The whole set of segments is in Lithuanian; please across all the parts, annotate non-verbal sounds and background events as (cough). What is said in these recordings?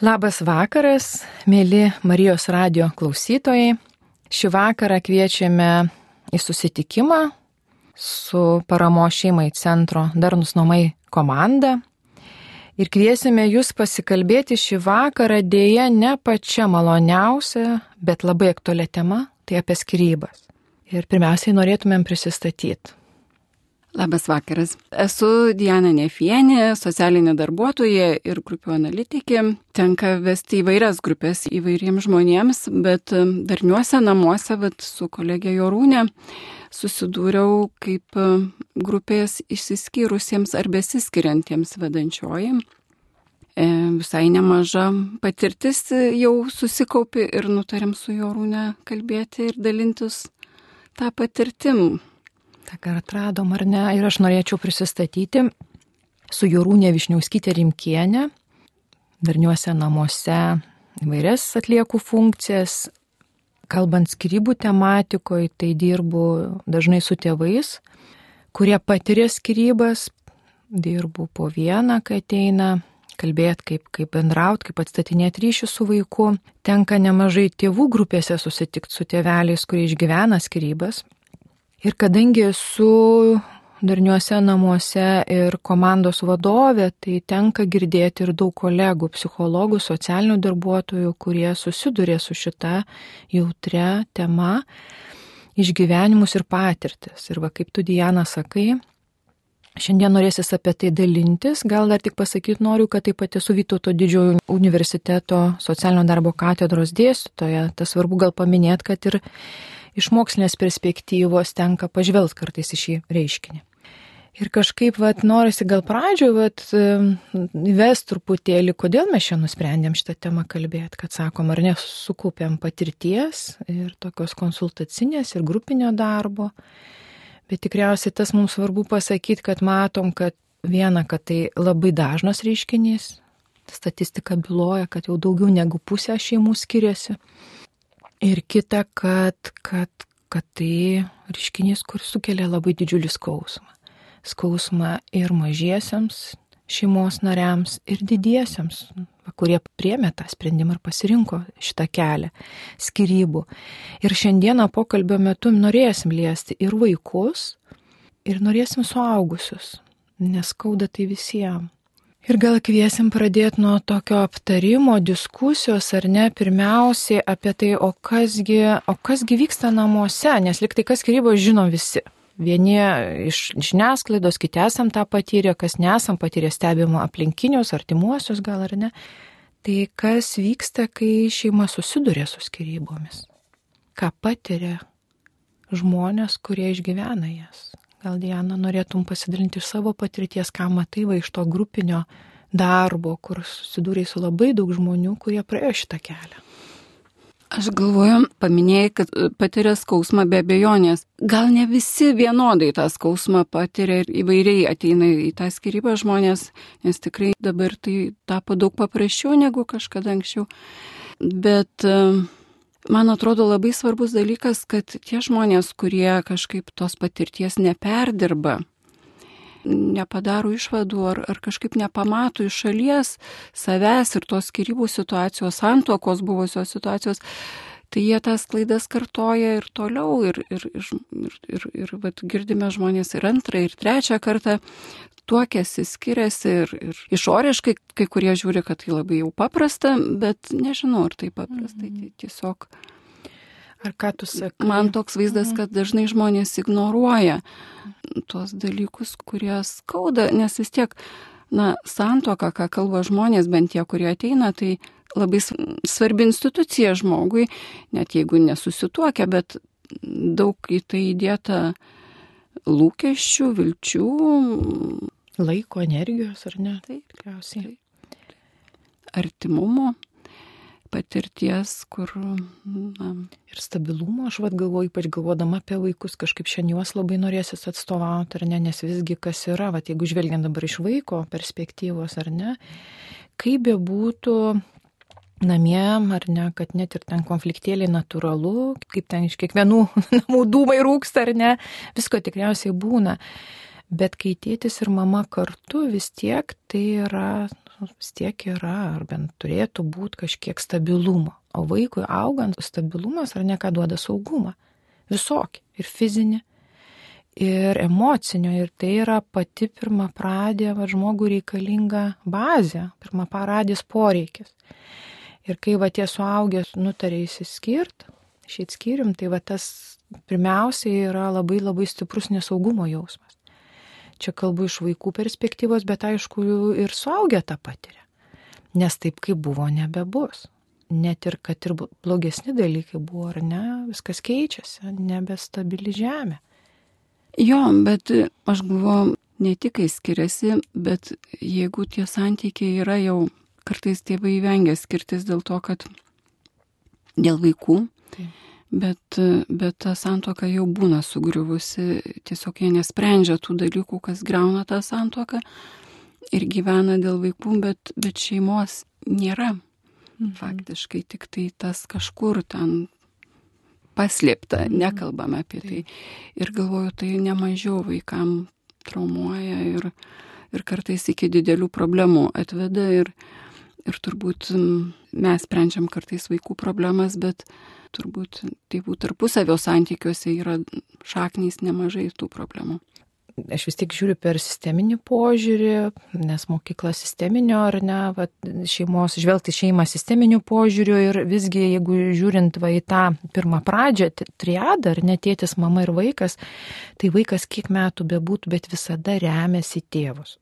Labas vakaras, mėly Marijos radio klausytojai. Šį vakarą kviečiame į susitikimą su paramo šeimai centro Darnus namai komanda. Ir kviesime jūs pasikalbėti šį vakarą dėja ne pačia maloniausia, bet labai aktualia tema - tai apie skirybas. Ir pirmiausiai norėtumėm prisistatyti. Labas vakaras. Esu Diana Nefienė, socialinė darbuotoja ir grupių analitikė. Tenka vesti įvairias grupės įvairiems žmonėms, bet um, darniuose namuose vat, su kolegė Jorūne susidūriau kaip um, grupės išsiskyrusiems ar besiskiriantiems vedančioji. E, visai nemaža patirtis jau susikaupi ir nutarėm su Jorūne kalbėti ir dalintis tą patirtim tą ką atradom ar ne. Ir aš norėčiau prisistatyti su Jorūnė Višniauskytė Rimkienė, darniuose namuose įvairias atlieku funkcijas. Kalbant skirybų tematikoje, tai dirbu dažnai su tėvais, kurie patiria skirybas, dirbu po vieną, kai ateina kalbėti, kaip, kaip bendrauti, kaip atstatinėti ryšių su vaiku. Tenka nemažai tėvų grupėse susitikti su tėveliais, kurie išgyvena skirybas. Ir kadangi esu darniuose namuose ir komandos vadovė, tai tenka girdėti ir daug kolegų, psichologų, socialinių darbuotojų, kurie susiduria su šita jautria tema, išgyvenimus ir patirtis. Ir va kaip tu, Diana, sakai, Šiandien norėsis apie tai dalintis, gal dar tik pasakyti noriu, kad taip pat esu Vytauto didžiojo universiteto socialinio darbo katedros dėstytoja. Tas svarbu gal paminėti, kad ir iš mokslinės perspektyvos tenka pažvelgti kartais į šį reiškinį. Ir kažkaip, vat, norisi gal pradžioje, vat, įves truputėlį, kodėl mes čia nusprendėm šitą temą kalbėti, kad sakom, ar nesukupėm patirties ir tokios konsultacinės ir grupinio darbo. Bet tikriausiai tas mums svarbu pasakyti, kad matom, kad viena, kad tai labai dažnas reiškinys. Statistika byloja, kad jau daugiau negu pusė šeimų skiriasi. Ir kita, kad, kad, kad tai reiškinys, kuris sukelia labai didžiulį skausmą. Skausmą ir mažiesiams šeimos nariams, ir didiesiams, kurie priemė tą sprendimą ir pasirinko šitą kelią skirybų. Ir šiandieną pokalbio metu norėsim liesti ir vaikus, ir norėsim suaugusius, nes skauda tai visiems. Ir gal kviesim pradėti nuo tokio aptarimo, diskusijos, ar ne, pirmiausiai apie tai, o kasgi, o kasgi vyksta namuose, nes liktai kas skirybos žino visi. Vieni iš žiniasklaidos, kiti esam tą patyrę, kas nesam patyrę stebimo aplinkinius, artimuosius gal ar ne. Tai kas vyksta, kai šeima susiduria su skirybomis? Ką patiria žmonės, kurie išgyvena jas? Gal Diana norėtum pasidalinti iš savo patirties, ką matai va iš to grupinio darbo, kur susidūrė su labai daug žmonių, kurie praėjo šitą kelią. Aš galvoju, paminėjai, kad e, patiria skausmą be abejonės. Gal ne visi vienodai tą skausmą patiria ir įvairiai ateina į tą skirybą žmonės, nes tikrai dabar tai tapo daug paprasčiau negu kažkada anksčiau. Bet uh, man atrodo labai svarbus dalykas, kad tie žmonės, kurie kažkaip tos patirties neperdirba, nepadaro išvadų ar, ar kažkaip nepamato iš šalies savęs ir tos skirybų situacijos, santuokos buvusios situacijos, tai jie tas klaidas kartoja ir toliau ir, ir, ir, ir, ir, ir vat, girdime žmonės ir antrą, ir trečią kartą tuokėsi, skiriasi ir, ir išoriškai kai kurie žiūri, kad tai labai jau paprasta, bet nežinau, ar tai paprasta. Mhm. Tai tiesiog. Ar ką tu sakai? Man toks vaizdas, mhm. kad dažnai žmonės ignoruoja tuos dalykus, kurie skauda, nes vis tiek, na, santoka, ką kalba žmonės, bent tie, kurie ateina, tai labai svarbi institucija žmogui, net jeigu nesusituokia, bet daug į tai įdėta lūkesčių, vilčių, Laiko, energijos, ar ne? Taip, tikriausiai. Artimumo patirties, kur. Na. Ir stabilumo, aš vad galvoju, ypač galvodama apie vaikus, kažkaip šiandien juos labai norėsis atstovauti, ar ne, nes visgi kas yra, va, jeigu žvelgiant dabar iš vaiko perspektyvos, ar ne, kaip be būtų namie, ar ne, kad net ir ten konfliktėliai natūralu, kaip ten iš kiekvienų (laughs) namų dūmai rūksta, ar ne, visko tikriausiai būna. Bet kai tėtis ir mama kartu vis tiek tai yra vis tiek yra, ar bent turėtų būti kažkiek stabilumo. O vaikui augant, stabilumas ar ne ką duoda saugumą. Visokį. Ir fizinį, ir emocinio. Ir tai yra pati pirma pradė, va žmogui reikalinga bazė, pirma paradės poreikis. Ir kai va tie suaugęs nutarė įsiskirti, šit skyrium, tai va tas pirmiausiai yra labai labai stiprus nesaugumo jausmas. Čia kalbu iš vaikų perspektyvos, bet aišku ir suaugę tą patiria. Nes taip kaip buvo, nebebus net ir kad ir blogesni dalykai buvo, ar ne, viskas keičiasi, nebestabili žemė. Jo, bet aš galvoju, ne tik kai skiriasi, bet jeigu tie santykiai yra jau, kartais tėvai vengia skirtis dėl to, kad dėl vaikų, Taip. bet, bet ta santoka jau būna sugriuvusi, tiesiog jie nesprendžia tų dalykų, kas greuna tą santoką ir gyvena dėl vaikų, bet, bet šeimos nėra. Mhm. Faktiškai tik tai tas kažkur ten paslėpta, mhm. nekalbame apie tai. Ir galvoju, tai nemažiau vaikam traumuoja ir, ir kartais iki didelių problemų atveda ir, ir turbūt mes sprendžiam kartais vaikų problemas, bet turbūt tėvų tarpusavio santykiuose yra šaknys nemažai tų problemų aš vis tiek žiūriu per sisteminį požiūrį, nes mokykla sisteminio ar ne, va, šeimos, žvelgti šeimą sisteminiu požiūriu ir visgi, jeigu žiūrint va į tą pirmą pradžią, triadą, ar netėtis mama ir vaikas, tai vaikas kiek metų bebūtų, bet visada remiasi tėvus.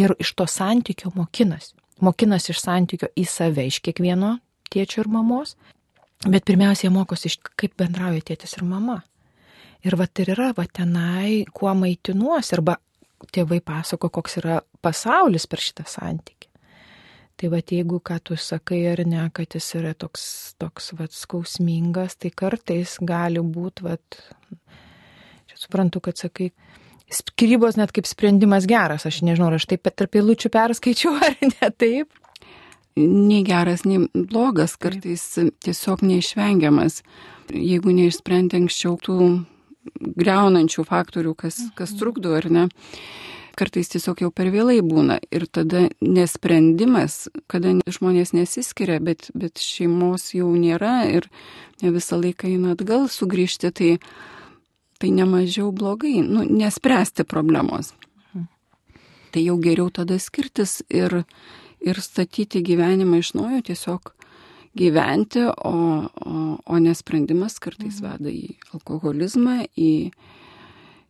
Ir iš to santykio mokinasi. Mokinasi iš santykio į save, iš kiekvieno tėčio ir mamos. Bet pirmiausia, mokosi iš kaip bendrauja tėtis ir mama. Ir va ir yra, va tenai, kuo maitinuosi, arba tėvai pasako, koks yra pasaulis per šitą santykį. Tai va jeigu, ką tu sakai ar ne, kad jis yra toks, toks va skausmingas, tai kartais gali būti, va, čia suprantu, kad sakai, skirybos net kaip sprendimas geras, aš nežinau, ar aš taip tarp eilučių perskaičiau ar (laughs) ne taip. Nei geras, nei blogas, kartais tiesiog neišvengiamas. Jeigu neišsprendė anksčiau tų greunančių faktorių, kas, kas mhm. trukdo ar ne. Kartais tiesiog jau per vėlai būna ir tada nesprendimas, kada žmonės nesiskiria, bet, bet šeimos jau nėra ir ne visą laiką eina atgal sugrįžti, tai, tai nemažiau blogai, nu, nespręsti problemos. Mhm. Tai jau geriau tada skirtis ir, ir statyti gyvenimą iš naujo tiesiog gyventi, o, o, o nesprendimas kartais mhm. veda į alkoholizmą, į,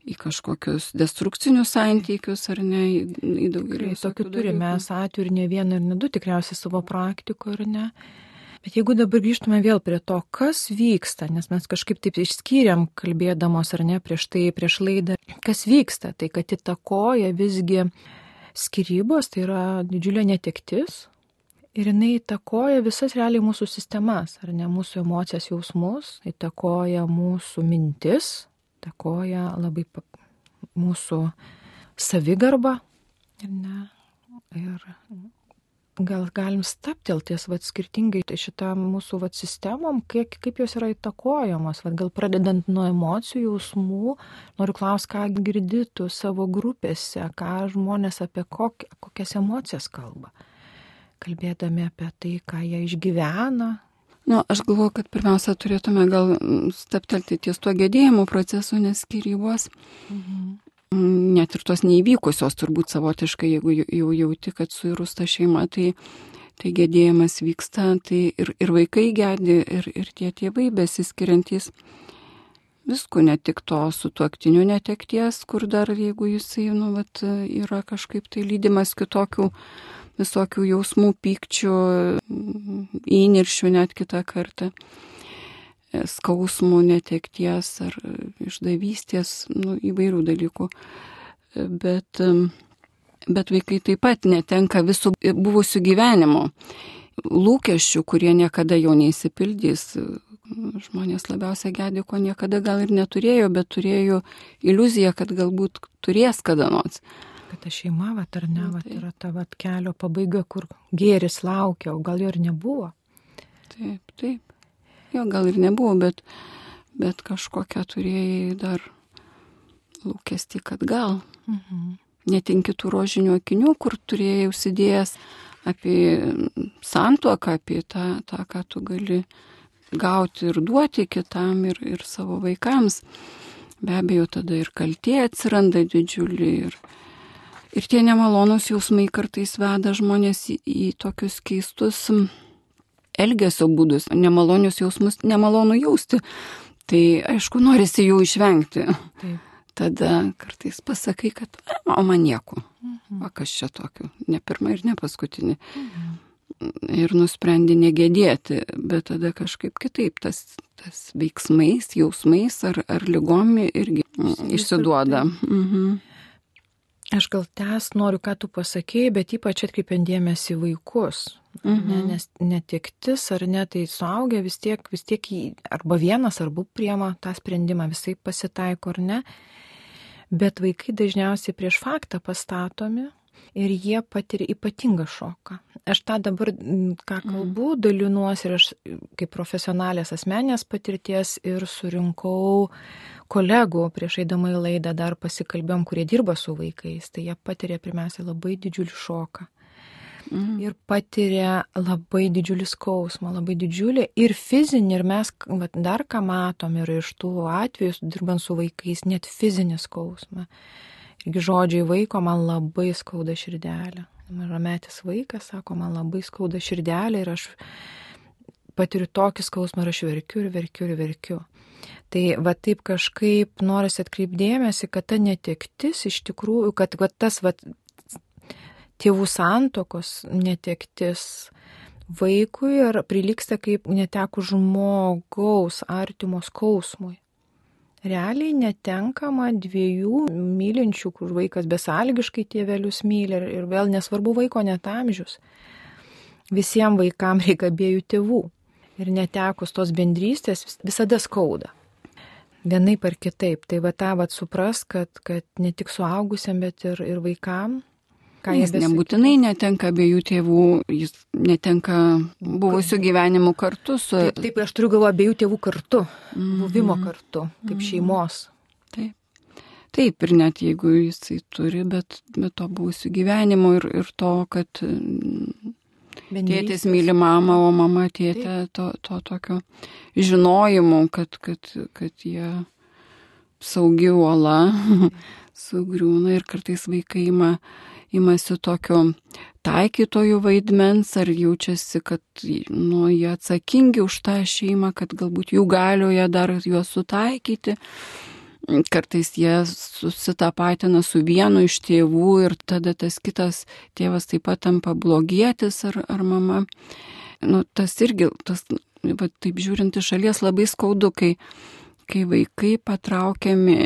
į kažkokius destrukcinius santykius ar ne, į, į daugelį. Tokių turime atvejų ir ne vieną ir ne du tikriausiai savo praktiko ar ne. Bet jeigu dabar grįžtume vėl prie to, kas vyksta, nes mes kažkaip taip išskyrėm, kalbėdamos ar ne prieš tai, prieš laidą, kas vyksta, tai kad įtakoja visgi skirybos, tai yra didžiulė netektis, Ir jinai įtakoja visas realiai mūsų sistemas, ar ne mūsų emocijas, jausmus, įtakoja mūsų mintis, įtakoja labai mūsų savigarbą. Ir, ne, ir gal galim staptelties, vad skirtingai tai šitą mūsų vad sistemom, kiek, kaip jos yra įtakojamos, vad gal pradedant nuo emocijų, jausmų, noriu klausti, ką girdytų savo grupėse, ką žmonės apie kokias, kokias emocijas kalba kalbėdami apie tai, ką jie išgyvena. Nu, aš galvoju, kad pirmiausia turėtume gal steptelti ties tuo gedėjimo procesu, nes skirybos, mhm. Net ir tos neįvykusios turbūt savotiškai, jeigu jau jauti, kad suirūsta šeima, tai, tai gedėjimas vyksta, tai ir, ir vaikai gedi, ir, ir tie tėvai besiskiriantys. Visko, ne tik to su tuoktiniu netekties, kur dar jeigu jisai, nu, vat, yra kažkaip tai lydimas kitokių visokių jausmų, pykčių, įniršių net kitą kartą, skausmų, netekties ar išdavystės, nu, įvairių dalykų. Bet, bet vaikai taip pat netenka visų buvusių gyvenimo lūkesčių, kurie niekada jau neįsipildys. Žmonės labiausiai gedė, ko niekada gal ir neturėjo, bet turėjo iliuziją, kad galbūt turės kada nors kad ta šeima, vat, ar ne, vat, yra ta vat, kelio pabaiga, kur gėris laukia, o gal jo ir nebuvo. Taip, taip. Jo gal ir nebuvo, bet, bet kažkokią turėjai dar lūkesti, kad gal. Mhm. Netinki tų rožinių akinių, kur turėjai užsidėjęs apie santuoką, apie tą, tą, ką tu gali gauti ir duoti kitam ir, ir savo vaikams. Be abejo, tada ir kaltė atsiranda didžiulį ir, ir tie nemalonus jausmai kartais veda žmonės į, į tokius keistus elgesio būdus, nemalonius jausmus, nemalonu jausti. Tai aišku, norisi jų išvengti. Taip. Tada kartais pasakai, kad o man nieko. Mhm. O kas čia tokiu? Ne pirmą ir ne paskutinį. Mhm. Ir nusprendi negėdėti, bet tada kažkaip kitaip tas, tas veiksmais, jausmais ar, ar lygomi irgi išsiduoda. Mhm. Aš gal tęs noriu, ką tu pasakėjai, bet ypač atkreipiant dėmesį vaikus. Mhm. Ne, nes netiktis ar ne, tai suaugę vis tiek, vis tiek jį arba vienas, arba priema tą sprendimą, visai pasitaiko ar ne. Bet vaikai dažniausiai prieš faktą pastatomi ir jie patiria ypatingą šoką. Aš tą dabar, ką mhm. kalbu, dalinuosi ir aš kaip profesionalės asmenės patirties ir surinkau kolegų prieš eidama į laidą dar pasikalbėjom, kurie dirba su vaikais. Tai jie patiria pirmiausia labai didžiulį šoką. Mm. Ir patiria labai didžiulį skausmą, labai didžiulį ir fizinį, ir mes vat, dar ką matom ir iš tų atvejų, dirbant su vaikais, net fizinį skausmą. Irgi žodžiai vaiko man labai skauda širdelę. Mažametis vaikas sako, man labai skauda širdelė ir aš patiriu tokį skausmą ir aš verkiu ir verkiu ir verkiu. Tai va taip kažkaip norisi atkreipdėmėsi, kad ta netektis iš tikrųjų, kad va, tas va, tėvų santokos netektis vaikui ir priliksta kaip neteku žmogaus artimo skausmui realiai netenkama dviejų mylinčių, kur vaikas besalgiškai tėvelius myli ir, ir vėl nesvarbu vaiko net amžius. Visiems vaikams (laughs) reikia abiejų tėvų. Ir netekus tos bendrystės visada skauda. Vienaip ar kitaip. Tai va tą va supras, kad, kad ne tik suaugusiam, bet ir, ir vaikam Ką jis nebūtinai netenka abiejų tėvų, jis netenka buvusių gyvenimų kartu su... Taip, taip aš turiu galvo abiejų tėvų kartu, mm -hmm. buvimo kartu, kaip mm -hmm. šeimos. Taip. Taip, ir net jeigu jisai turi, bet, bet to buvusių gyvenimų ir, ir to, kad Bendrystės. tėtis myli mamą, o mama tėtė to, to tokio žinojimo, kad, kad, kad jie saugi uola (laughs) sugriūna ir kartais vaikai ima imasi tokio taikytojų vaidmens, ar jaučiasi, kad nu, jie atsakingi už tą šeimą, kad galbūt jų galioje dar juos sutaikyti. Kartais jie susitapatina su vienu iš tėvų ir tada tas kitas tėvas taip pat tampa blogietis ar, ar mama. Nu, tas irgi, tas, va, taip žiūrint iš šalies, labai skaudu, kai, kai vaikai patraukiami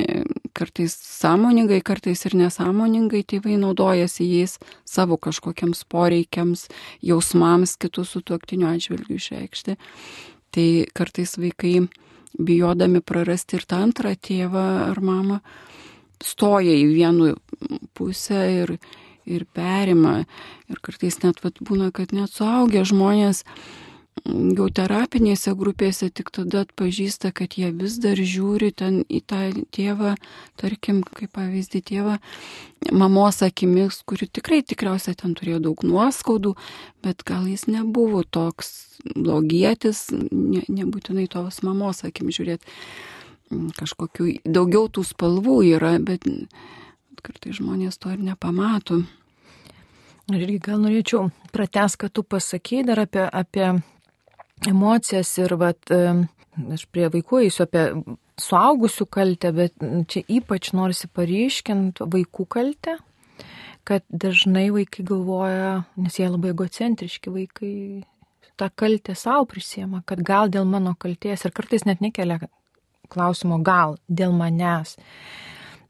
kartais sąmoningai, kartais ir nesąmoningai tėvai naudojasi jais savo kažkokiams poreikiams, jausmams kitų su tuoktiniu atžvilgiu išreikšti. Tai kartais vaikai, bijodami prarasti ir tą antrą tėvą ar mamą, stoja į vienų pusę ir, ir perima. Ir kartais net vat, būna, kad net suaugę žmonės jau terapinėse grupėse tik tada atpažįsta, kad jie vis dar žiūri ten į tą tėvą, tarkim, kaip pavyzdį tėvą, mamos akimis, kuri tikrai tikriausiai ten turėjo daug nuoskaudų, bet gal jis nebuvo toks blogietis, ne, nebūtinai tos mamos akim žiūrėti. Kažkokių daugiau tų spalvų yra, bet kartai žmonės to ir nepamato. Ir irgi gal norėčiau prates, kad tu pasakei dar apie, apie emocijas ir vat, aš prie vaikų eisiu apie suaugusių kaltę, bet čia ypač norisi paryškinti vaikų kaltę, kad dažnai vaikai galvoja, nes jie labai egocentriški vaikai, tą kaltę savo prisiema, kad gal dėl mano kalties ir kartais net nekelia klausimo gal dėl manęs.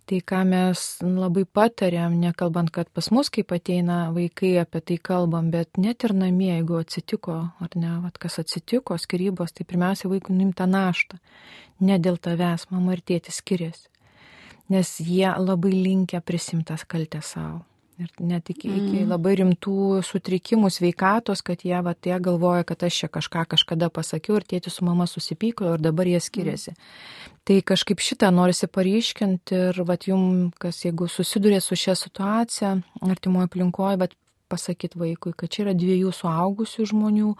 Tai ką mes labai patarėm, nekalbant, kad pas mus kaip ateina vaikai apie tai kalbam, bet net ir namie, jeigu atsitiko, ar ne, vat, kas atsitiko, skirybos, tai pirmiausia vaikų nuimta naštą. Ne dėl tavęs, mama ir tėtis skiriasi. Nes jie labai linkia prisimtas kaltę savo. Ir net iki, mm. iki labai rimtų sutrikimų sveikatos, kad jie, va, tie galvoja, kad aš čia kažką kažkada pasakiau ir tėtis su mama susipyko ir dabar jie skiriasi. Mm. Tai kažkaip šitą norisi paryškinti ir, va, jum, kas jeigu susidurė su šia situacija, artimoje aplinkoje, bet pasakyti vaikui, kad čia yra dviejų suaugusių žmonių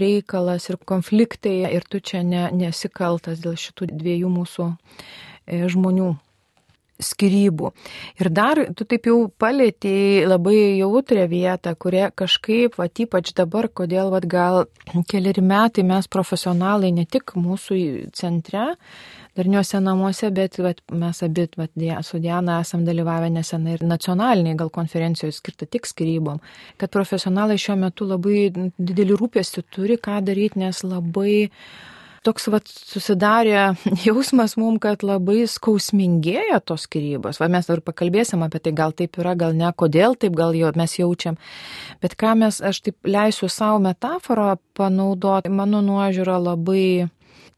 reikalas ir konfliktai ir tu čia ne, nesikaltas dėl šitų dviejų mūsų e, žmonių skirybų. Ir dar tu taip jau palėtėjai labai jautrę vietą, kurie kažkaip, va, ypač dabar, kodėl, va, gal keliari metai mes profesionalai ne tik mūsų centre, darniuose namuose, bet vat, mes abi vat, su Diana esam dalyvavę nesenai ir nacionaliniai gal konferencijoje skirta tik skirybom, kad profesionalai šiuo metu labai didelį rūpestį turi, ką daryti, nes labai toks vat, susidarė (laughs) jausmas mums, kad labai skausmingėja tos skirybos. Va mes dar pakalbėsim apie tai, gal taip yra, gal ne, kodėl taip gal jo mes jaučiam. Bet ką mes, aš taip leisiu savo metaforą panaudoti, mano nuožiūra labai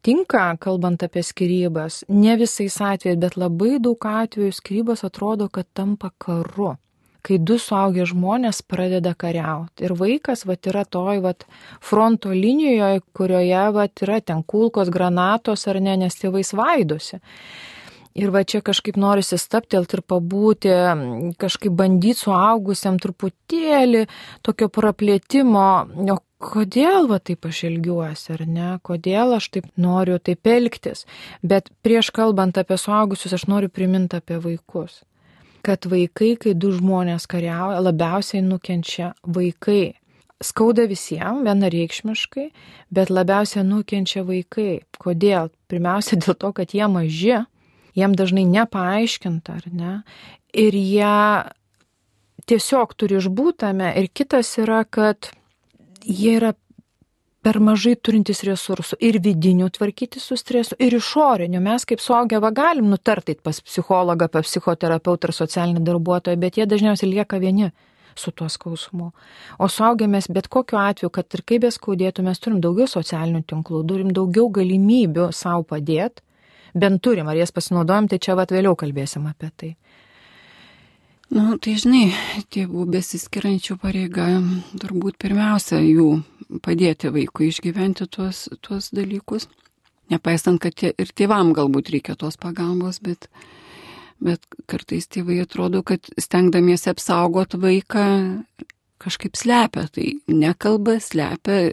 tinka, kalbant apie skirybas. Ne visais atvejais, bet labai daug atvejų skirybos atrodo, kad tampa karu. Kai du suaugę žmonės pradeda kariauti. Ir vaikas, va, yra toj, va, fronto linijoje, kurioje, va, yra ten kulkos, granatos ar ne, nes tėvai svaidosi. Ir va čia kažkaip norisi staptelti ir pabūti, kažkaip bandyti suaugusiam truputėlį tokio praplėtimo, o kodėl va taip aš ilgiuosi, ar ne, kodėl aš taip noriu taip elgtis. Bet prieš kalbant apie suaugusius, aš noriu priminti apie vaikus. Kad vaikai, kai du žmonės kariauja, labiausiai nukenčia vaikai. Skauda visiems, vienareikšmiškai, bet labiausiai nukenčia vaikai. Kodėl? Pirmiausia, (laughs) dėl to, kad jie maži, jiem dažnai nepaaiškinta, ar ne? Ir jie tiesiog turi išbūtame. Ir kitas yra, kad jie yra per mažai turintys resursų ir vidinių tvarkyti su stresu, ir išorinių. Mes kaip suaugę va galim nutartai pas psichologą, pas psichoterapeutą ar socialinį darbuotoją, bet jie dažniausiai lieka vieni su tuo skausmu. O suaugę mes bet kokiu atveju, kad ir kaip beskaudėtų, mes turim daugiau socialinių tinklų, turim daugiau galimybių savo padėti, bent turim, ar jas pasinaudojam, tai čia va vėliau kalbėsim apie tai. Na, nu, tai žinai, tėvų besiskiriančių pareiga turbūt pirmiausia jų padėti vaikui išgyventi tuos, tuos dalykus. Nepaisant, kad tie, ir tėvam galbūt reikia tos pagalbos, bet, bet kartais tėvai atrodo, kad stengdamiesi apsaugot vaiką kažkaip slepia, tai nekalba, slepia.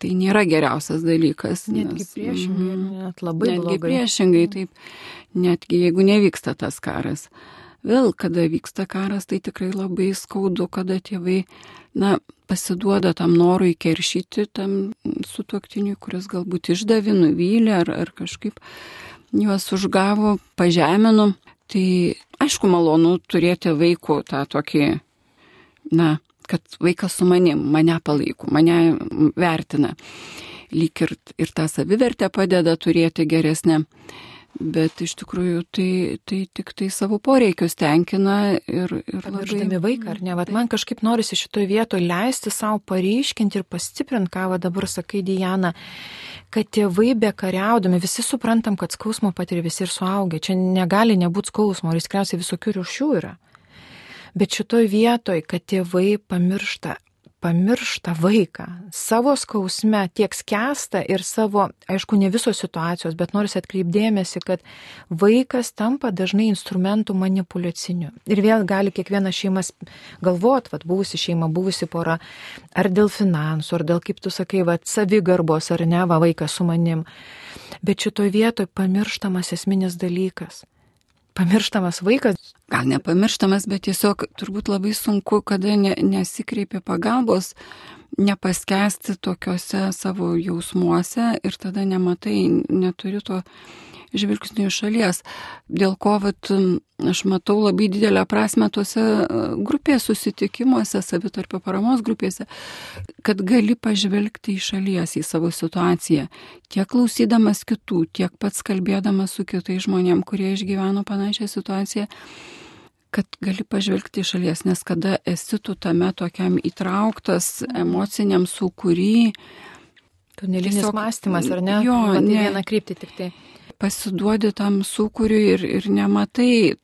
Tai nėra geriausias dalykas. Netgi nes, priešingai, mm, net labai netgi blogai. priešingai, taip, netgi jeigu nevyksta tas karas vėl, kada vyksta karas, tai tikrai labai skaudu, kada tėvai, na, pasiduoda tam norui keršyti tam sutuoktiniui, kuris galbūt išdavė, nuvylė ar, ar kažkaip juos užgavo, pažemino. Tai aišku, malonu turėti vaikų tą tokį, na, kad vaikas su manim, mane palaiko, mane vertina. Lyg ir, ir tą savivertę padeda turėti geresnę bet iš tikrųjų tai, tai tik tai savo poreikius tenkina ir... ir Pamiršdami labai... vaiką, ar ne? Vat man kažkaip norisi šitoje vietoje leisti savo paryškinti ir pastiprinti, ką va dabar sakai, Diana, kad tėvai be kariaudami, visi suprantam, kad skausmo patiria visi ir suaugę. Čia negali nebūti skausmo, ir tikriausiai visokių ryšių yra. Bet šitoje vietoje, kad tėvai pamiršta pamiršta vaiką, savo skausme tiek skęsta ir savo, aišku, ne visos situacijos, bet noriu atkreipdėmėsi, kad vaikas tampa dažnai instrumentų manipulaciniu. Ir vėl gali kiekviena šeimas galvot, vad buvusi šeima, buvusi pora, ar dėl finansų, ar dėl, kaip tu sakai, vad savigarbos, ar ne, va vaikas su manim. Bet šitoje vietoje pamirštamas esminis dalykas pamirštamas vaikas. Gal nepamirštamas, bet tiesiog turbūt labai sunku, kada ne, nesikreipi pagalbos, nepaskesti tokiuose savo jausmuose ir tada nematai, neturi to žvilgsnių iš šalies. Dėl ko vat, aš matau labai didelę prasme tuose e, grupės susitikimuose, savitarpio paramos grupėse, kad gali pažvelgti iš šalies į savo situaciją, tiek klausydamas kitų, tiek pats kalbėdamas su kitais žmonėm, kurie išgyveno panašią situaciją kad gali pažvelgti iš šalies, nes kada esi tu tame tokiam įtrauktas emociniam sukūry. Tunelinis mąstymas, ar ne? Jo, ne. vieną kryptį tik tai pasiduodi tam sukūriui ir, ir nematai,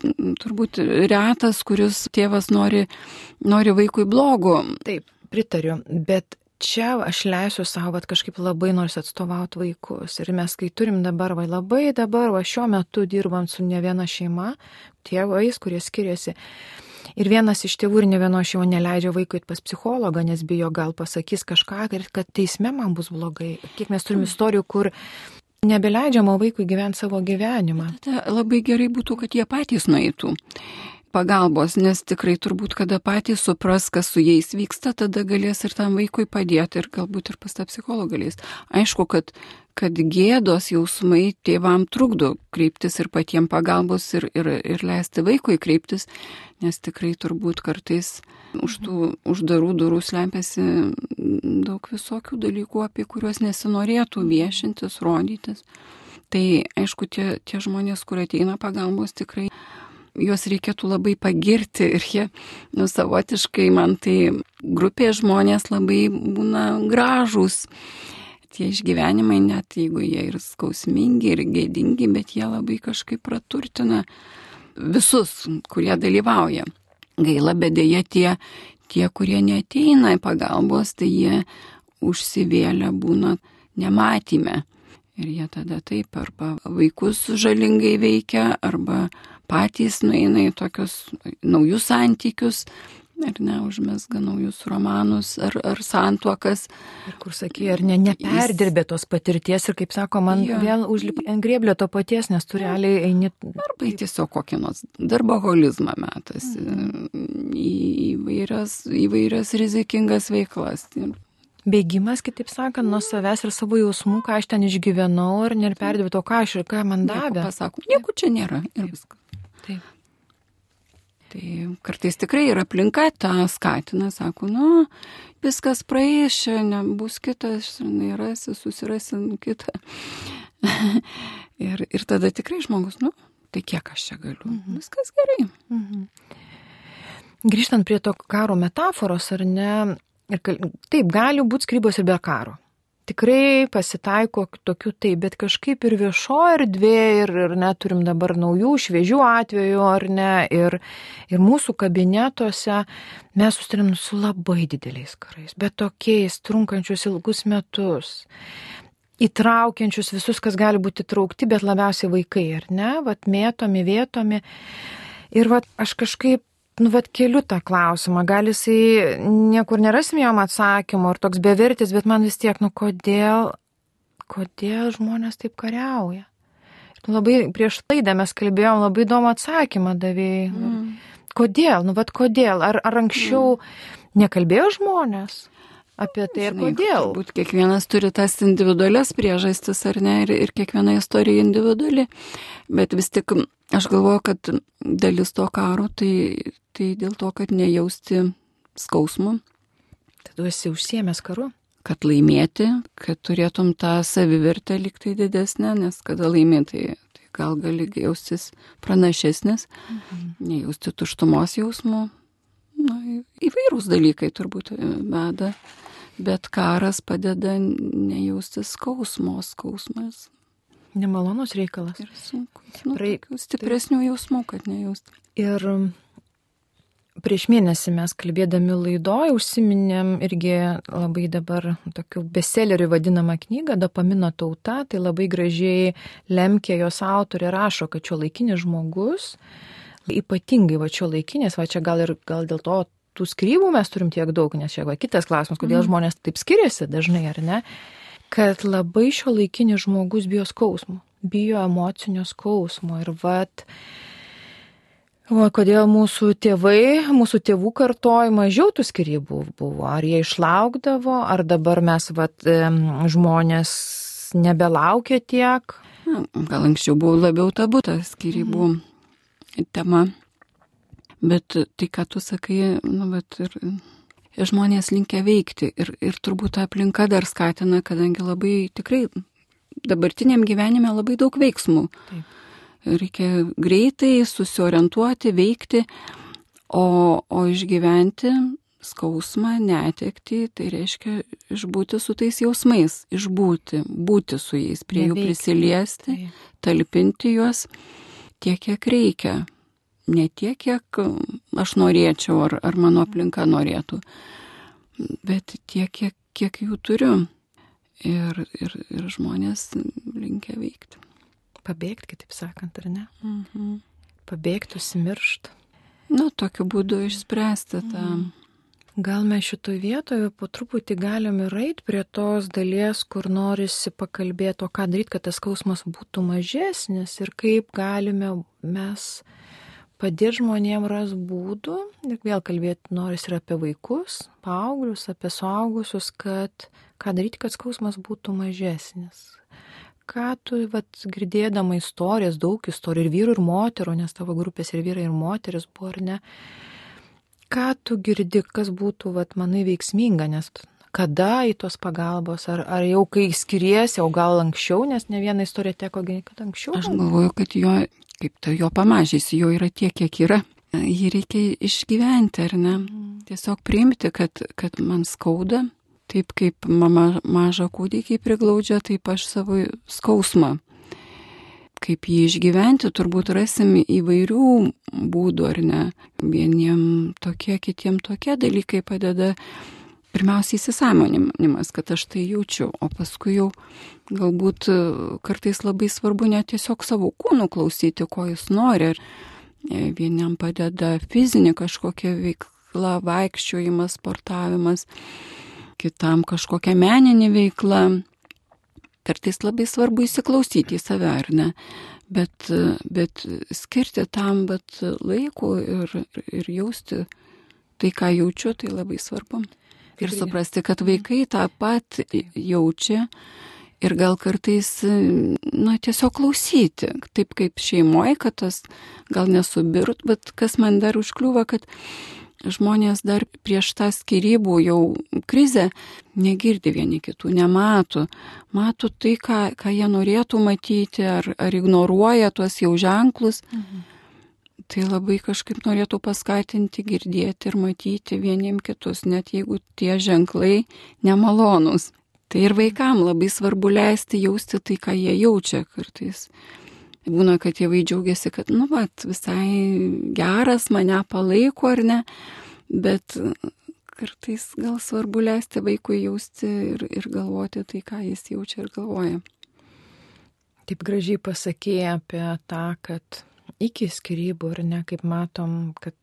turbūt retas, kuris tėvas nori, nori vaikui blogo. Taip, pritariu, bet čia aš leisiu savo, kad kažkaip labai nors atstovauti vaikus. Ir mes, kai turim dabar, va labai dabar, va šiuo metu dirbam su ne viena šeima, tėvais, kurie skiriasi. Ir vienas iš tėvų ir ne vieno jo neleidžia vaikui pas psichologą, nes bijo gal pasakys kažką ir kad teisme man bus blogai. Kiek mes turim istorijų, kur nebeleidžiama vaikui gyventi savo gyvenimą. Tada labai gerai būtų, kad jie patys nueitų pagalbos, nes tikrai turbūt, kada patys supras, kas su jais vyksta, tada galės ir tam vaikui padėti ir galbūt ir pas tą psichologą galės. Aišku, kad, kad gėdos jausmai tėvam trukdo kreiptis ir patiems pagalbos ir, ir, ir leisti vaikui kreiptis, nes tikrai turbūt kartais už tų uždarų durų slepiasi daug visokių dalykų, apie kuriuos nesinorėtų viešintis, rodytis. Tai aišku, tie, tie žmonės, kurie ateina pagalbos, tikrai juos reikėtų labai pagirti ir jie, nu, savotiškai man tai grupė žmonės labai būna gražūs. Tie išgyvenimai, net jeigu jie ir skausmingi, ir gėdingi, bet jie labai kažkaip praturtina visus, kurie dalyvauja. Gaila, bet dėja tie, tie, kurie neteina į pagalbos, tai jie užsivėlę būna nematymę. Ir jie tada taip arba vaikus žalingai veikia, arba patys nueina į tokius naujus santykius, ar ne, užmesga naujus romanus, ar, ar santuokas. Ir kur sakė, ar ne, neperdirbė tos patirties ir, kaip sako, man ja. vėl užlipa ant grėblio to paties, nes tu realiai eini. Arba tiesiog kokį nors darboholizmą metas, mhm. į įvairias, įvairias rizikingas veiklas. Bėgimas, kitaip sakant, nuo savęs ir savo jausmų, ką aš ten išgyvenau ir neperdavė to, ką aš ir ką man davė. Pasakau, nieko čia nėra ir viskas. Taip. Tai kartais tikrai ir aplinka tą skatina, sako, nu, viskas praeis, čia nebus kitas, nerasi, susirasi kitą. (laughs) ir, ir tada tikrai žmogus, nu, tai kiek aš čia galiu, mhm. viskas gerai. Mhm. Grįžtant prie to karo metaforos, ar ne, Ir taip, gali būti skrybos ir be karo. Tikrai pasitaiko tokių taip, bet kažkaip ir viešo erdvė, ir, ir neturim dabar naujų, šviežių atvejų, ar ne, ir, ir mūsų kabinetuose mes susitarėm su labai dideliais karais, bet tokiais, trunkančius ilgus metus įtraukiančius visus, kas gali būti traukti, bet labiausiai vaikai, ar ne, vat mėtomi, vietomi. Ir vat aš kažkaip nu, vad keliu tą klausimą, gal jisai niekur nerasim jam atsakymų ar toks bevertis, bet man vis tiek, nu kodėl, kodėl žmonės taip kariauja? Nu, labai prieš laidą mes kalbėjom, labai įdomų atsakymą davėjai. Mm. Kodėl, nu vad kodėl? Ar, ar anksčiau mm. nekalbėjo žmonės? Apie tai ir kodėl. Būt kiekvienas turi tas individualias priežastis ar ne, ir, ir kiekviena istorija individuali, bet vis tik aš galvoju, kad dalis to karo tai, tai dėl to, kad nejausti skausmo. Tad tu esi užsiemęs karu? Kad laimėti, kad turėtum tą savivertę liktai didesnę, nes kada laimėtai, tai gal gali jaustis pranašesnis, mhm. nejausti tuštumos jausmų. Na, įvairūs dalykai turbūt e, veda, bet karas padeda nejausti skausmo, skausmas. Nemalonus reikalas. Ir sunku. Nu, Praeik, stipresnių jausmų, kad nejausti. Ir prieš mėnesį mes kalbėdami laidoje užsiminėm irgi labai dabar tokiu bestselleriu vadinamą knygą Dopamino tauta, tai labai gražiai lemkė jos autorė rašo, kad šio laikinis žmogus, ypatingai va šio laikinės, va čia gal ir gal dėl to tų skrybų mes turim tiek daug, nes čia va kitas klausimas, kodėl mm. žmonės taip skiriasi dažnai ar ne, kad labai šio laikinis žmogus bijo skausmo, bijo emocinio skausmo ir vat, O kodėl mūsų tėvai, mūsų tėvų kartoj mažiau tų skirybų buvo? Ar jie išlaukdavo, ar dabar mes, vat, žmonės nebelaukia tiek? Gal anksčiau buvo labiau tabu ta skirybų mhm. Tema. Bet tai, ką tu sakai, nu, bet ir, žmonės linkia veikti. Ir, ir turbūt ta aplinka dar skatina, kadangi labai tikrai dabartiniam gyvenime labai daug veiksmų. Taip reikia greitai susiorientuoti, veikti, o, o išgyventi skausmą, netekti, tai reiškia išbūti su tais jausmais, išbūti, būti su jais, prie Neveikti. jų prisiliesti, talpinti juos tiek, kiek reikia. Ne tiek, kiek aš norėčiau ar, ar mano aplinka norėtų, bet tiek, kiek, kiek jų turiu. Ir, ir, ir žmonės linkia veikti pabėgti, kitaip sakant, ar ne? Mhm. Pabėgti, užsimiršti. Nu, tokiu būdu išspręsti tą. Mm. Gal mes šitoje vietoje po truputį galim ir eit prie tos dalies, kur norisi pakalbėti, o ką daryti, kad tas skausmas būtų mažesnis ir kaip galime mes padėti žmonėm ras būdų. Ir vėl kalbėti norisi ir apie vaikus, paauglius, apie suaugusius, kad ką daryti, kad skausmas būtų mažesnis. Ką tu, vat, girdėdama istorijas, daug istorijų ir vyrų, ir moterų, nes tavo grupės ir vyrai, ir moteris buvo, ar ne, ką tu girdi, kas būtų, vat, manai, veiksminga, nes kada į tos pagalbos, ar, ar jau kai skiriesi, o gal anksčiau, nes ne viena istorija teko, kad anksčiau. Aš galvoju, kad jo, kaip to jo pamažys, jo yra tiek, kiek yra. Jį reikia išgyventi, ar ne? Mm. Tiesiog priimti, kad, kad man skauda, taip kaip mama mažą kūdikį priglaudžia, taip aš savo skausmą kaip jį išgyventi, turbūt rasim įvairių būdų, ar ne. Vieniem tokie, kitiem tokie dalykai padeda. Pirmiausia įsisamonimas, kad aš tai jaučiu, o paskui jau galbūt kartais labai svarbu net tiesiog savo kūnų klausyti, ko jis nori. Ir vieniam padeda fizinė kažkokia veikla, vaikščiojimas, sportavimas, kitam kažkokia meninė veikla, Kartais labai svarbu įsiklausyti į save, ar ne? Bet, bet skirti tam bet laiko ir, ir jausti tai, ką jaučiu, tai labai svarbu. Ir suprasti, kad vaikai tą pat jaučia ir gal kartais, na, tiesiog klausyti, taip kaip šeimoje, kad tas gal nesubirt, bet kas man dar užkliūva, kad žmonės dar prieš tą skirybų jau krizę negirdi vieni kitų, nemato. Mato tai, ką, ką jie norėtų matyti, ar, ar ignoruoja tuos jau ženklus. Mhm. Tai labai kažkaip norėtų paskatinti girdėti ir matyti vieniem kitus, net jeigu tie ženklai nemalonus. Tai ir vaikam labai svarbu leisti jausti tai, ką jie jaučia kartais. Būna, kad tėvai džiaugiasi, kad, nu, va, visai geras, mane palaiko ar ne, bet kartais gal svarbu leisti vaikui jausti ir, ir galvoti tai, ką jis jaučia ir galvoja. Taip gražiai pasakėjai apie tą, kad iki skirybų ir ne, kaip matom, kad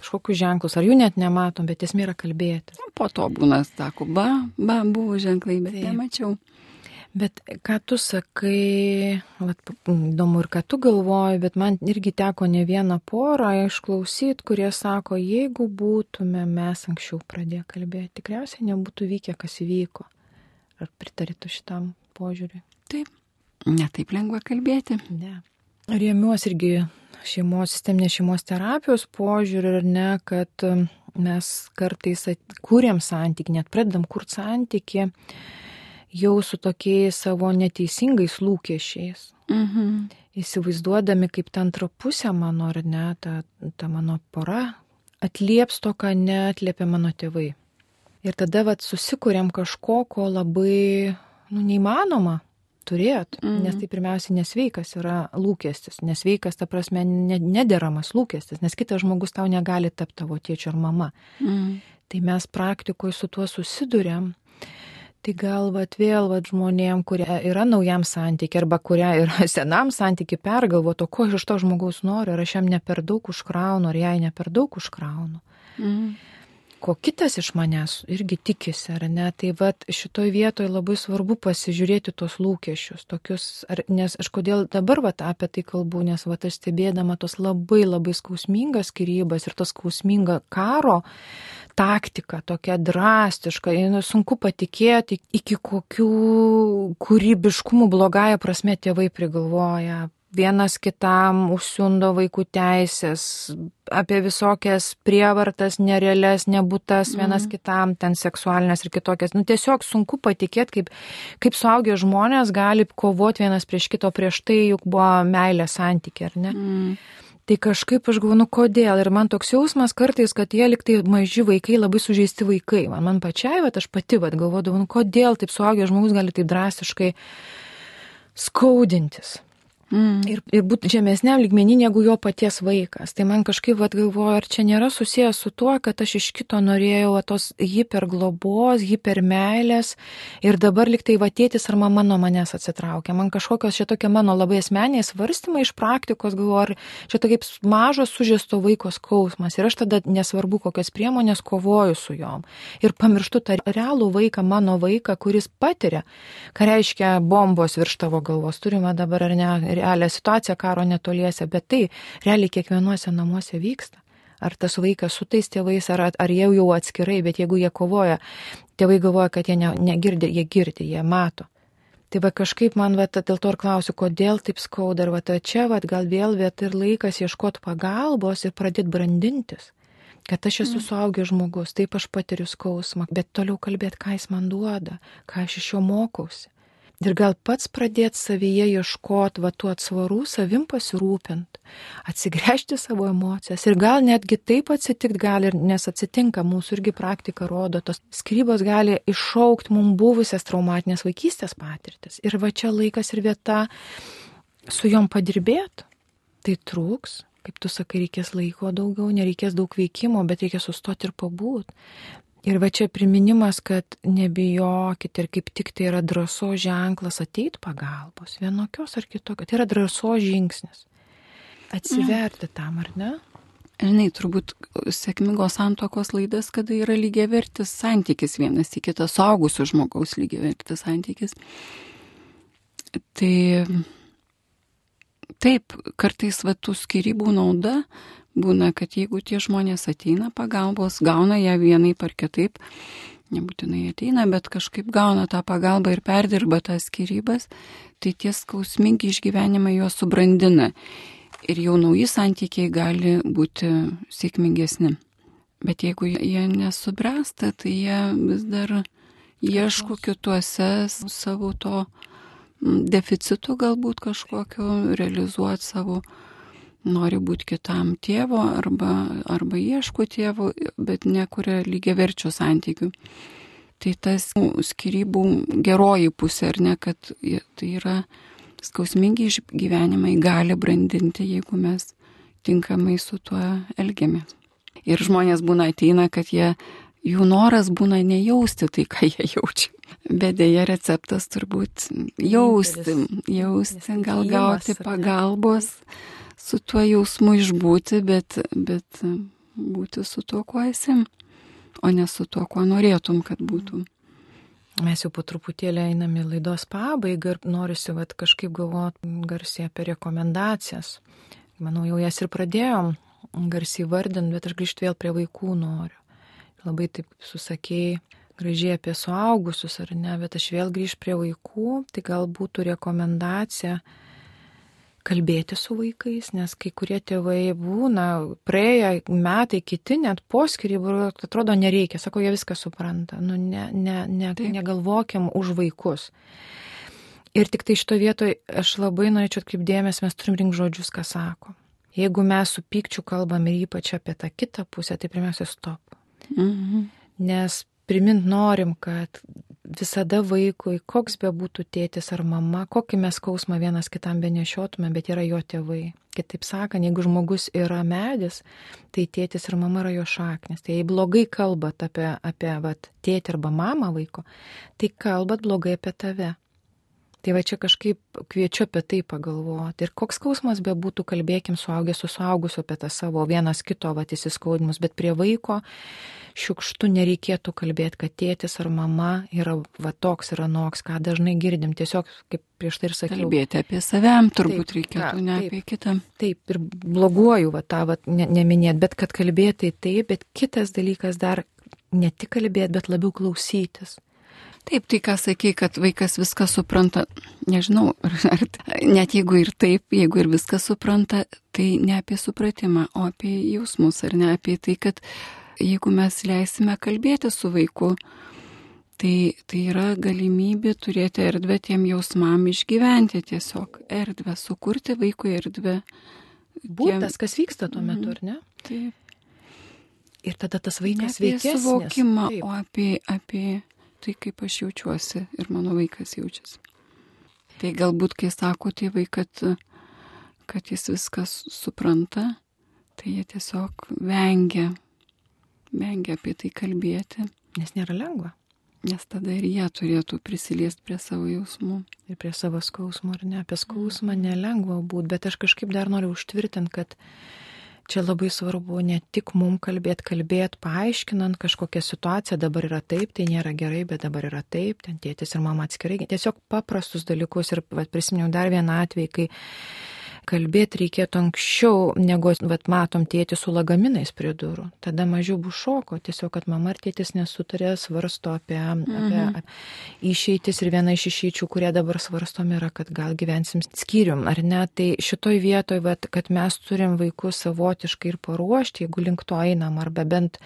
kažkokius ženklus, ar jų net nematom, bet esmė yra kalbėti. Po to būna, sako, ba, ba, buvo ženklai, bet Taip. nemačiau. Bet ką tu sakai, vat, įdomu ir ką tu galvoji, bet man irgi teko ne vieną porą išklausyti, kurie sako, jeigu būtume mes anksčiau pradėję kalbėti, tikriausiai nebūtų vykę, kas įvyko. Ar pritarėtų šitam požiūriui? Taip. Netaip lengva kalbėti. Ne. Rėmiuosi irgi šeimos, sisteminės šeimos terapijos požiūrį ir ne, kad mes kartais kūrėm santyki, net pradedam kurti santyki jau su tokiais savo neteisingais lūkesčiais. Mhm. Įsivaizduodami, kaip ta antra pusė mano ar ne, ta, ta mano pora atlieps to, ką neatliepia mano tėvai. Ir tada vat susikūrėm kažko, ko labai nu, neįmanoma turėti, mm. nes tai pirmiausia nesveikas yra lūkestis, nesveikas, ta prasme, nederamas lūkestis, nes kitas žmogus tau negali tapti tavo tėčiu ar mama. Mm. Tai mes praktikoje su tuo susidurėm Tai gal vat vėl vat žmonėm, kurie yra naujam santykiai arba kurie yra (laughs) senam santykiai pergalvoto, ko aš iš to žmogaus noriu, ar aš jam ne per daug užkraunu, ar jai ne per daug užkraunu. Mm. Ko kitas iš manęs irgi tikisi, ar ne? Tai vad šitoj vietoje labai svarbu pasižiūrėti tos lūkesčius, tokius, ar, nes aš kodėl dabar vat apie tai kalbu, nes vat aš stebėdama tos labai labai skausmingas skirybas ir tos skausmingą karo, taktika tokia drastiška, nu, sunku patikėti, iki kokių kūrybiškumų blogąją prasme tėvai prigalvoja. Vienas kitam užsiundo vaikų teisės, apie visokias prievartas, nerealias, nebūtas, vienas mm. kitam, ten seksualinės ir kitokias. Nu, tiesiog sunku patikėti, kaip, kaip suaugę žmonės gali kovoti vienas prieš kito, prieš tai juk buvo meilė santykiai, ar ne? Mm. Tai kažkaip aš galvoju, nu kodėl. Ir man toks jausmas kartais, kad jie liktai maži vaikai, labai sužeisti vaikai. Man, man pačiai, bet aš pati, bet galvodavau, nu kodėl taip suaugęs žmogus gali taip drastiškai skaudintis. Mm. Ir, ir būti žemesniam lygmenį negu jo paties vaikas. Tai man kažkaip vad galvoju, ar čia nėra susijęs su tuo, kad aš iš kito norėjau tos hiperglobos, hipermeilės ir dabar liktai vatėtis ar mama nuo manęs atsitraukia. Man kažkokios čia tokie mano labai asmeniai svarstymai iš praktikos, galvoju, ar čia tokia mažos sužesto vaiko skausmas. Ir aš tada nesvarbu, kokias priemonės kovoju su juom. Ir pamirštu tą realų vaiką, mano vaiką, kuris patiria, ką reiškia bombos virš tavo galvos. Turime dabar ar ne realią situaciją karo netoliese, bet tai realiai kiekvienuose namuose vyksta. Ar tas vaikas su tais tėvais, ar, ar jie jau atskirai, bet jeigu jie kovoja, tėvai galvoja, kad jie ne, negirdi, jie girdi, jie mato. Tai va kažkaip man va, dėl to ir klausiu, kodėl taip skauda, ar va čia va gal vėl vieta ir laikas ieškoti pagalbos ir pradėti brandintis. Kad aš esu mm. suaugęs žmogus, taip aš patiriu skausmą, bet toliau kalbėti, ką jis man duoda, ką aš iš jo mokausi. Ir gal pats pradėti savyje ieškoti va tų atsvarų, savim pasirūpint, atsigręžti savo emocijas. Ir gal netgi taip atsitikti gali, nes atsitinka, mūsų irgi praktika rodo, tos skrybos gali iššaukti mums buvusias traumatinės vaikystės patirtis. Ir va čia laikas ir vieta su jom padirbėti. Tai trūks, kaip tu sakai, reikės laiko daugiau, nereikės daug veikimo, bet reikia sustoti ir pabūt. Ir va čia priminimas, kad nebijokit ir kaip tik tai yra drąso ženklas ateit pagalbos, vienokios ar kitokios. Tai yra drąso žingsnis. Atsiverti mm. tam, ar ne? Žinai, turbūt sėkmingos santokos laidas, kada yra lygiavertis santykis vienas į kitą, saugusių žmogaus lygiavertis santykis. Tai taip, kartais va tų skirybų nauda būna, kad jeigu tie žmonės ateina pagalbos, gauna ją vienai par kitaip, nebūtinai ateina, bet kažkaip gauna tą pagalbą ir perdirba tas skirybas, tai tie skausmingi išgyvenimai juos subrandina. Ir jau nauji santykiai gali būti sėkmingesni. Bet jeigu jie nesubręsta, tai jie vis dar ieško kituose savo to deficitų galbūt kažkokio, realizuoti savo nori būti kitam tėvo arba, arba ieško tėvo, bet nekuria lygiai verčių santykių. Tai tas skirybų geroji pusė, ar ne, kad tai yra skausmingi išgyvenimai gali brandinti, jeigu mes tinkamai su tuo elgiamės. Ir žmonės būna ateina, kad jie, jų noras būna nejausti tai, ką jie jaučia. Bet dėja receptas turbūt jausti, jausti, gal gauti pagalbos. Su tuo jausmu išbūti, bet, bet būti su tuo, kuo esi, o ne su tuo, kuo norėtum, kad būtų. Mes jau po truputėlį einame į laidos pabaigą ir norisi vat, kažkaip galvoti garsiai apie rekomendacijas. Manau, jau jas ir pradėjom garsiai vardinti, bet aš grįžti vėl prie vaikų noriu. Labai taip susakėjai gražiai apie suaugusius ar ne, bet aš vėl grįžtu prie vaikų, tai gal būtų rekomendacija kalbėti su vaikais, nes kai kurie tėvai būna praėję metai, kiti net po skirybų, atrodo, nereikia, sako, jie viską supranta, nu, ne, ne, ne, negalvokiam už vaikus. Ir tik tai šito vietoje aš labai norėčiau atkreipdėmės, mes turim rink žodžius, ką sako. Jeigu mes su pykčiu kalbam ir ypač apie tą kitą pusę, tai pirmiausia, stop. Mhm. Nes primint norim, kad visada vaikui, koks be būtų tėtis ar mama, kokį mes skausmą vienas kitam benešiotume, bet yra jo tėvai. Kitaip sakant, jeigu žmogus yra medis, tai tėtis ir mama yra jo šaknis. Tai jei blogai kalbat apie, apie vat, tėtį arba mamą vaiko, tai kalbat blogai apie tave. Tai va čia kažkaip kviečiu apie tai pagalvoti. Ir koks skausmas be būtų, kalbėkim suaugęs su suaugusiu apie tą savo vienas kito vat įsiskaudimus, bet prie vaiko šiukštų nereikėtų kalbėti, kad tėtis ar mama yra va toks ir anoks, ką dažnai girdim. Tiesiog, kaip prieš tai ir sakiau. Kalbėti apie save turbūt taip, reikėtų, ką, ne taip, apie kitą. Taip, ir bloguoju va tą va, ne, neminėt, bet kad kalbėti taip, bet kitas dalykas dar ne tik kalbėti, bet labiau klausytis. Taip, tai ką sakai, kad vaikas viską supranta, nežinau, (laughs) ar, net jeigu ir taip, jeigu ir viską supranta, tai ne apie supratimą, o apie jausmus, ar ne apie tai, kad jeigu mes leisime kalbėti su vaiku, tai, tai yra galimybė turėti erdvę tiem jausmam išgyventi tiesiog erdvę, sukurti vaikui erdvę. Būtas, kas vyksta tuo metu, ar ne? Taip. Ir tada tas vaikas veikia. Suvokimą, Taip. o apie, apie tai, kaip aš jaučiuosi ir mano vaikas jaučiasi. Tai galbūt, kai sako tėvai, kad kad jis viskas supranta, tai jie tiesiog vengia, vengia apie tai kalbėti. Nes nėra lengva. Nes tada ir jie turėtų prisiliesti prie savo jausmų. Ir prie savo skausmo, ar ne? Apie skausmą nelengva būti, bet aš kažkaip dar noriu užtvirtinti, kad čia labai svarbu ne tik mum kalbėti, kalbėti, paaiškinant kažkokią situaciją, dabar yra taip, tai nėra gerai, bet dabar yra taip, ten tėtis ir mama atskirai. Tiesiog paprastus dalykus ir vat, prisiminiau dar vieną atvejį, kai kalbėti reikėtų anksčiau, negu vat, matom tėtį su lagaminais prie durų. Tada mažiau bus šoko, tiesiog, kad mama ir tėtis nesutarė, svarsto apie, apie mhm. išeitis ir viena iš išeičių, kurie dabar svarstom yra, kad gal gyvensim skyrium, ar ne. Tai šitoj vietoj, vat, kad mes turim vaikus savotiškai ir paruošti, jeigu link to einam, arba bent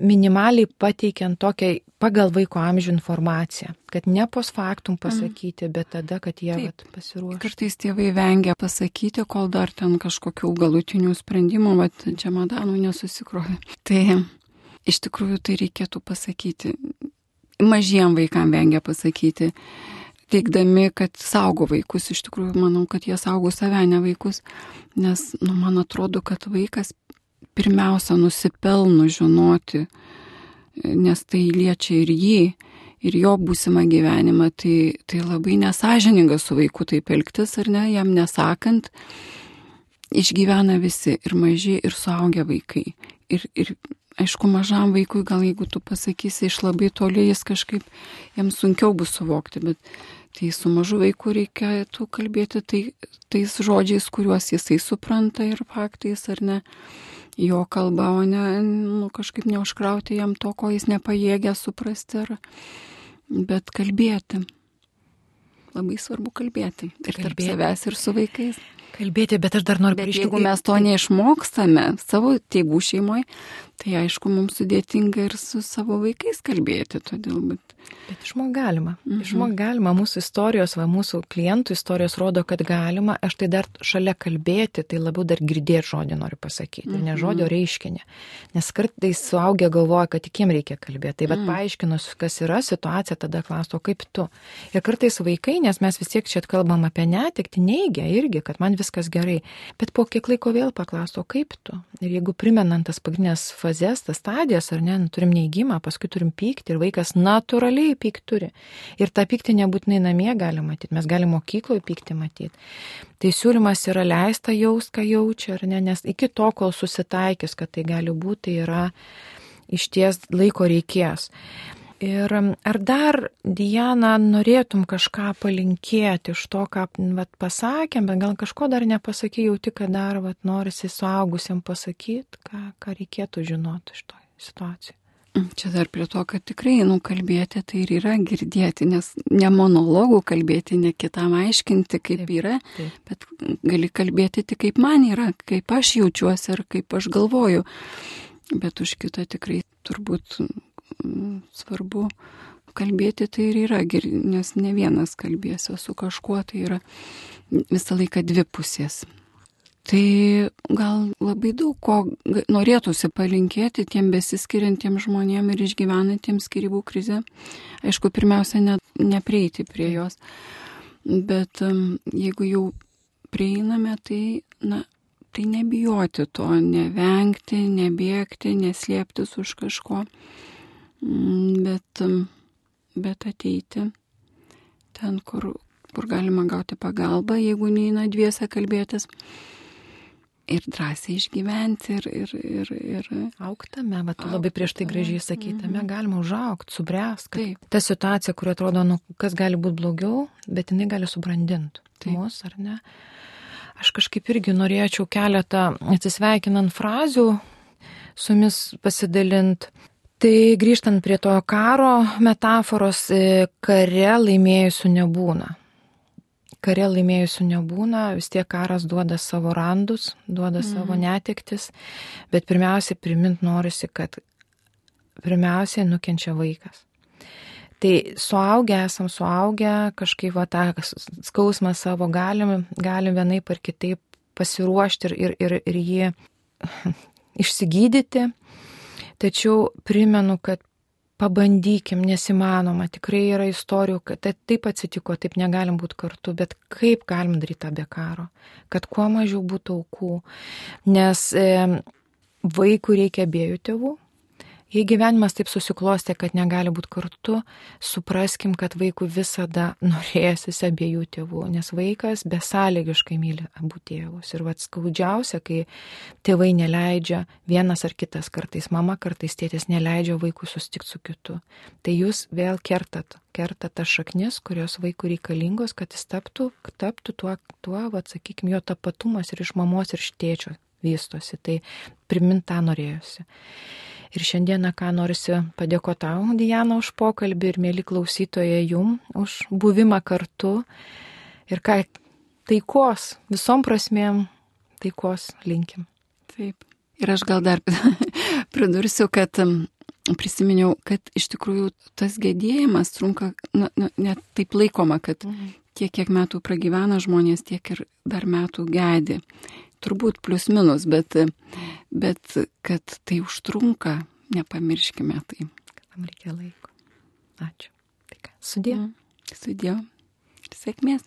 minimaliai pateikiant tokią pagal vaiko amžių informaciją, kad ne pos faktum mhm. pasakyti, bet tada, kad jie vat, pasiruoštų. Kartais tėvai vengia pasakyti, kol dar ten kažkokių galutinių sprendimų, bet čia madanų nesusikrovė. (laughs) Tai iš tikrųjų tai reikėtų pasakyti. Mažiem vaikam vengia pasakyti teikdami, kad saugo vaikus. Iš tikrųjų, manau, kad jie saugo save, ne vaikus. Nes, nu, man atrodo, kad vaikas pirmiausia nusipelno žinoti, nes tai liečia ir jį, ir jo būsimą gyvenimą, tai, tai labai nesažininga su vaiku taip elgtis, ar ne, jam nesakant, išgyvena visi, ir maži, ir suaugę vaikai. Ir, ir aišku, mažam vaikui, gal jeigu tu pasakysi iš labai toli, jis kažkaip, jam sunkiau bus suvokti, bet tai su mažu vaiku reikėtų kalbėti tai, tais žodžiais, kuriuos jisai supranta ir faktais, ar ne jo kalba, o ne nu, kažkaip neužkrauti jam to, ko jis nepajėgia suprasti, ar, bet kalbėti. Labai svarbu kalbėti. Ir kalbėti. tarp savęs, ir su vaikais. Kalbėti, bet aš dar noriu grįžti. Jeigu mes to neišmokstame savo tėvų šeimoje, tai aišku, mums sudėtinga ir su savo vaikais kalbėti. Todėl, bet Bet išmok galima. Mhm. Išmok galima. Mūsų istorijos, va, mūsų klientų istorijos rodo, kad galima. Aš tai dar šalia kalbėti, tai labiau dar girdėti žodį noriu pasakyti. Mhm. Ne žodžio reiškinį. Nes kartais suaugę galvoja, kad tik jiem reikia kalbėti. Tai mhm. paaiškinus, kas yra situacija, tada klausto, kaip tu. Ir kartais vaikai, nes mes vis tiek čia kalbam apie netikti, neigia irgi, kad man viskas gerai. Bet po kiek laiko vėl paklausto, kaip tu. Ir jeigu primenant tas pagrindinės fazės, tas stadijas, ar ne, nu, turim neįgymą, paskui turim pykti ir vaikas natūraliai natūraliai pykt turi. Ir tą pyktį nebūtinai namie gali matyti, mes galime mokykloje pyktį matyti. Tai siūlymas yra leista jaus, ką jaučia, ar ne, nes iki to, kol susitaikys, kad tai gali būti, tai yra iš ties laiko reikės. Ir ar dar, Diana, norėtum kažką palinkėti iš to, ką vat, pasakėm, bet gal kažko dar nepasakė, jauti, kad dar vat, norisi suaugusiam pasakyti, ką, ką reikėtų žinoti iš to situacijų. Čia dar prie to, kad tikrai, nu, kalbėti tai ir yra girdėti, nes ne monologų kalbėti, ne kitam aiškinti, kaip taip, yra, taip. bet gali kalbėti tik kaip man yra, kaip aš jaučiuosi ir kaip aš galvoju. Bet už kitą tikrai turbūt mm, svarbu kalbėti tai ir yra, nes ne vienas kalbėsiu su kažkuo, tai yra visą laiką dvi pusės. Tai gal labai daug ko norėtųsi palinkėti tiem besiskiriantiem žmonėm ir išgyvenantiem skirybų krizę. Aišku, pirmiausia, ne, neprieiti prie jos. Bet jeigu jau prieiname, tai, na, tai nebijoti to, nevengti, nebėgti, neslėptis už kažko, bet, um, bet ateiti ten, kur, kur galima gauti pagalbą, jeigu neina dviese kalbėtis ir drąsiai išgyventi ir, ir, ir, ir auktame, bet tu labai prieš tai gražiai sakytame, mm -hmm. galima užaukti, subręsti. Taip. Ta situacija, kuri atrodo, nu, kas gali būti blogiau, bet jinai gali subrandinti mus, ar ne? Aš kažkaip irgi norėčiau keletą atsisveikinant frazių su jumis pasidalint. Tai grįžtant prie to karo metaforos, e, kare laimėjusių nebūna kare laimėjusių nebūna, vis tiek karas duoda savo randus, duoda mm. savo netektis, bet pirmiausiai primint norisi, kad pirmiausiai nukenčia vaikas. Tai suaugę esam suaugę, kažkaip va tą skausmą savo galim, galim vienaip ar kitaip pasiruošti ir, ir, ir, ir jį (laughs) išsigydyti. Tačiau primenu, kad pabandykim, nesimanoma, tikrai yra istorijų, kad tai taip atsitiko, taip negalim būti kartu, bet kaip galim daryti tą be karo, kad kuo mažiau būtų aukų, nes e, vaikų reikia abiejų tėvų, Jei gyvenimas taip susiklostė, kad negali būti kartu, supraskim, kad vaikui visada norėsis abiejų tėvų, nes vaikas besąlygiškai myli abu tėvus. Ir vad skaudžiausia, kai tėvai neleidžia, vienas ar kitas kartais, mama kartais tėtis neleidžia vaikui susitikti su kitu. Tai jūs vėl kertat, kertat tas šaknis, kurios vaikui reikalingos, kad jis taptų, taptų tuo, tuo vad sakykime, jo tapatumas ir iš mamos ir iš tėčio vystosi. Tai primint tą norėjusi. Ir šiandieną, ką norisi padėkoti tau, Diana, už pokalbį ir mėly klausytojai jum už buvimą kartu. Ir ką taikos, visom prasmėm taikos linkim. Taip. Ir aš gal dar (laughs) pridursiu, kad prisiminiau, kad iš tikrųjų tas gedėjimas trunka, na, na, net taip laikoma, kad mhm. tiek, kiek metų pragyvena žmonės, tiek ir dar metų gedi turbūt plius minus, bet, bet kad tai užtrunka, nepamirškime tai. Tam reikia laiko. Ačiū. Tai ką, sudė. Mm, sudė. Ir sėkmės.